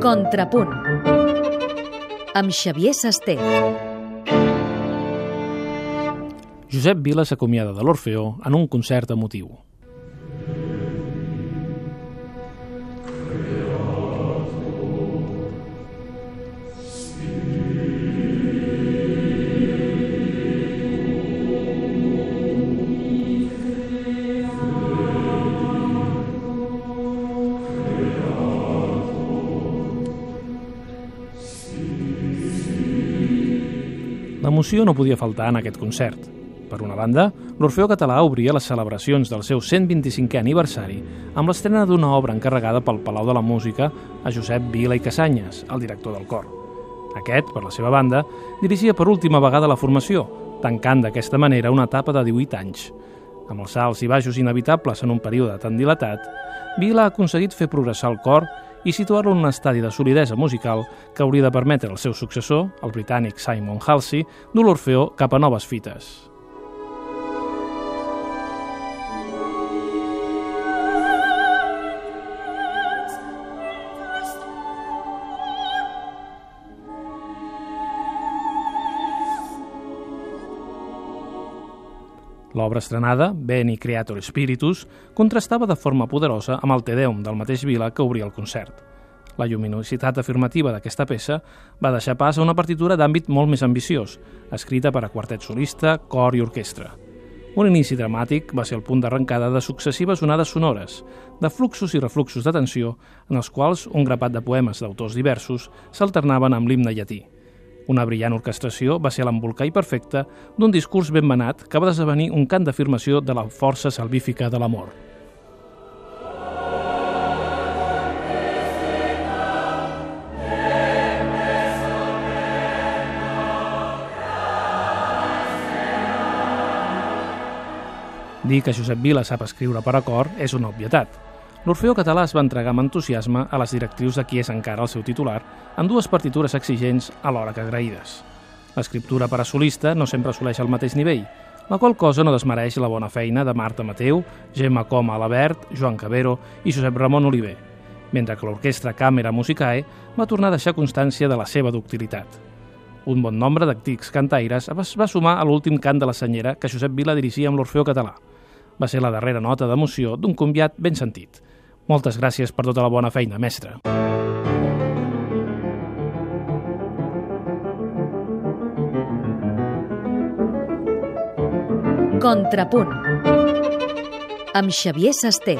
Contrapunt amb Xavier Sasté. Josep Vila s'acomiada de l'Orfeó en un concert emotiu. L'emoció no podia faltar en aquest concert. Per una banda, l'Orfeó Català obria les celebracions del seu 125è aniversari amb l'estrena d'una obra encarregada pel Palau de la Música a Josep Vila i Casanyes, el director del cor. Aquest, per la seva banda, dirigia per última vegada la formació, tancant d'aquesta manera una etapa de 18 anys. Amb els salts i baixos inevitables en un període tan dilatat, Vila ha aconseguit fer progressar el cor i situar-lo en un estadi de solidesa musical que hauria de permetre al seu successor, el britànic Simon Halsey, dur l'Orfeó cap a noves fites. L'obra estrenada, Beni Creator Spiritus, contrastava de forma poderosa amb el Tedeum del mateix Vila que obria el concert. La lluminositat afirmativa d'aquesta peça va deixar pas a una partitura d'àmbit molt més ambiciós, escrita per a quartet solista, cor i orquestra. Un inici dramàtic va ser el punt d'arrencada de successives onades sonores, de fluxos i refluxos d'atenció, en els quals un grapat de poemes d'autors diversos s'alternaven amb l'himne llatí. Una brillant orquestració va ser l'embolcall perfecte d'un discurs ben manat que va desvenir un cant d'afirmació de la força salvífica de l'amor. Dir que Josep Vila sap escriure per a cor és una obvietat. L'Orfeó català es va entregar amb entusiasme a les directrius de qui és encara el seu titular, en dues partitures exigents alhora que agraïdes. L'escriptura per a solista no sempre assoleix el mateix nivell, la qual cosa no desmereix la bona feina de Marta Mateu, Gemma Coma Alabert, Joan Cabero i Josep Ramon Oliver, mentre que l'orquestra Càmera Musicae va tornar a deixar constància de la seva ductilitat. Un bon nombre d'actics cantaires es va sumar a l'últim cant de la senyera que Josep Vila dirigia amb l'Orfeó català. Va ser la darrera nota d'emoció d'un conviat ben sentit. Moltes gràcies per tota la bona feina, mestre. Contrapunt amb Xavier Sasté.